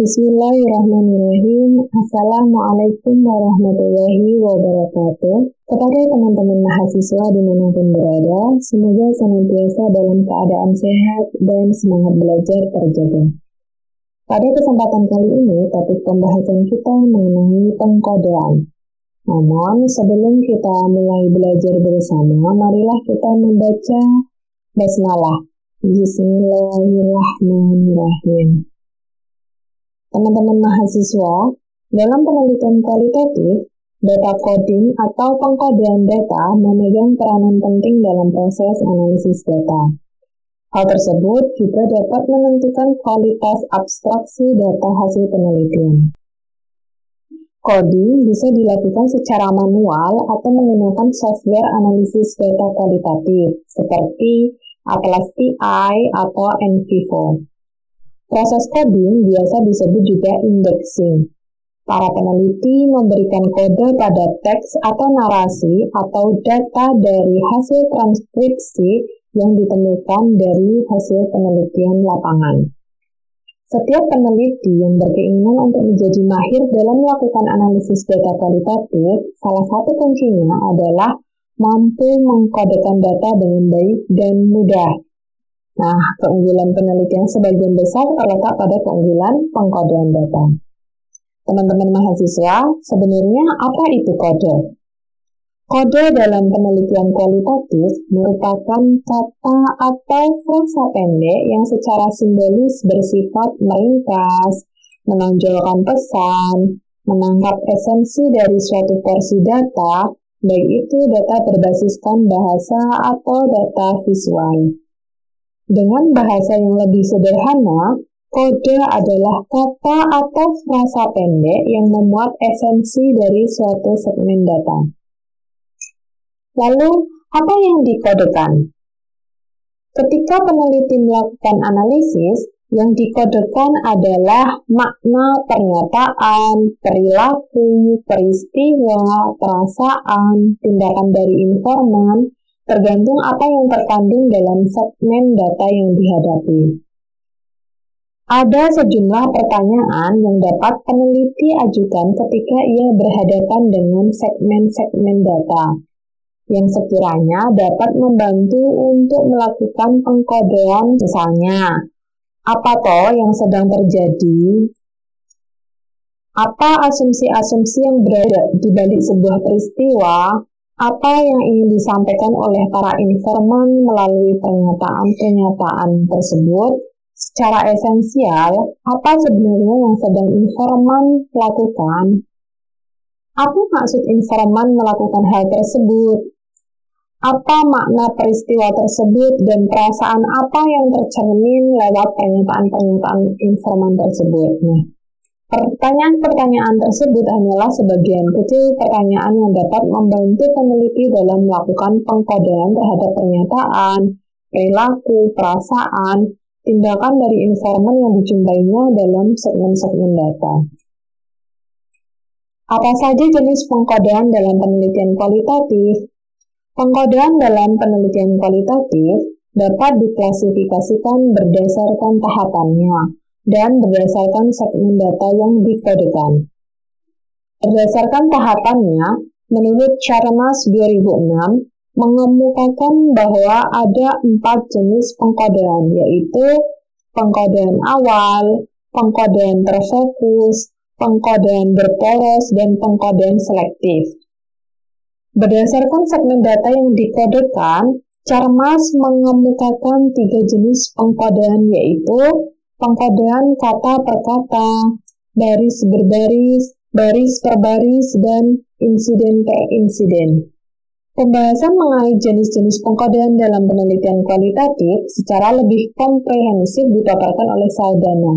Bismillahirrahmanirrahim. Assalamualaikum warahmatullahi wabarakatuh. Kepada teman-teman mahasiswa di mana pun berada, semoga senantiasa dalam keadaan sehat dan semangat belajar terjaga. Pada kesempatan kali ini, topik pembahasan kita mengenai pengkodean. Namun, sebelum kita mulai belajar bersama, marilah kita membaca basmalah. Bismillahirrahmanirrahim. Teman-teman mahasiswa, dalam penelitian kualitatif, data coding atau pengkodean data memegang peranan penting dalam proses analisis data. Hal tersebut juga dapat menentukan kualitas abstraksi data hasil penelitian. Coding bisa dilakukan secara manual atau menggunakan software analisis data kualitatif seperti Atlas TI atau NVivo. Proses coding biasa disebut juga indexing. Para peneliti memberikan kode pada teks atau narasi atau data dari hasil transkripsi yang ditemukan dari hasil penelitian lapangan. Setiap peneliti yang berkeinginan untuk menjadi mahir dalam melakukan analisis data kualitatif, salah satu kuncinya adalah mampu mengkodekan data dengan baik dan mudah Nah, keunggulan penelitian sebagian besar terletak pada keunggulan pengkodean data. Teman-teman mahasiswa, sebenarnya apa itu kode? Kode dalam penelitian kualitatif merupakan kata atau frasa pendek yang secara simbolis bersifat meringkas, menonjolkan pesan, menangkap esensi dari suatu porsi data, baik itu data berbasiskan bahasa atau data visual. Dengan bahasa yang lebih sederhana, kode adalah kata atau frasa pendek yang memuat esensi dari suatu segmen data. Lalu, apa yang dikodekan? Ketika peneliti melakukan analisis, yang dikodekan adalah makna pernyataan, perilaku, peristiwa, perasaan, tindakan dari informan, tergantung apa yang terkandung dalam segmen data yang dihadapi. Ada sejumlah pertanyaan yang dapat peneliti ajukan ketika ia berhadapan dengan segmen-segmen data yang sekiranya dapat membantu untuk melakukan pengkodean. Misalnya apa toh yang sedang terjadi? Apa asumsi-asumsi yang berada di balik sebuah peristiwa apa yang ingin disampaikan oleh para informan melalui pernyataan-pernyataan tersebut secara esensial, apa sebenarnya yang sedang informan lakukan? Apa maksud informan melakukan hal tersebut? Apa makna peristiwa tersebut dan perasaan apa yang tercermin lewat pernyataan-pernyataan informan tersebut? Nah, Pertanyaan-pertanyaan tersebut hanyalah sebagian kecil pertanyaan yang dapat membantu peneliti dalam melakukan pengkodean terhadap pernyataan, perilaku, perasaan, tindakan dari informan yang dijumpainya dalam segmen-segmen data. Apa saja jenis pengkodean dalam penelitian kualitatif? Pengkodean dalam penelitian kualitatif dapat diklasifikasikan berdasarkan tahapannya, dan berdasarkan segmen data yang dikodekan. Berdasarkan tahapannya, menurut Charmas 2006, mengemukakan bahwa ada empat jenis pengkodean, yaitu pengkodean awal, pengkodean terfokus, pengkodean berporos, dan pengkodean selektif. Berdasarkan segmen data yang dikodekan, Charmas mengemukakan tiga jenis pengkodean yaitu pengkodean kata per kata, baris berbaris, baris per baris, dan insiden per insiden. Pembahasan mengenai jenis-jenis pengkodean dalam penelitian kualitatif secara lebih komprehensif dipaparkan oleh Saldana.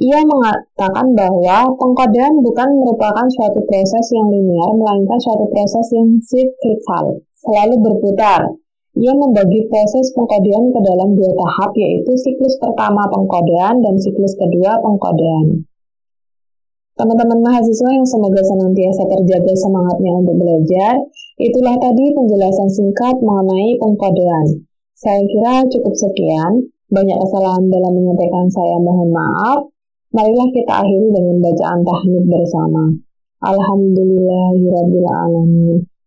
Ia mengatakan bahwa pengkodean bukan merupakan suatu proses yang linear, melainkan suatu proses yang siklikal, selalu berputar, ia membagi proses pengkodean ke dalam dua tahap, yaitu siklus pertama pengkodean dan siklus kedua pengkodean. Teman-teman mahasiswa yang semoga senantiasa terjaga semangatnya untuk belajar, itulah tadi penjelasan singkat mengenai pengkodean. Saya kira cukup sekian. Banyak kesalahan dalam menyampaikan saya mohon maaf. Marilah kita akhiri dengan bacaan tahmid bersama. Alhamdulillahirrabbilalamin.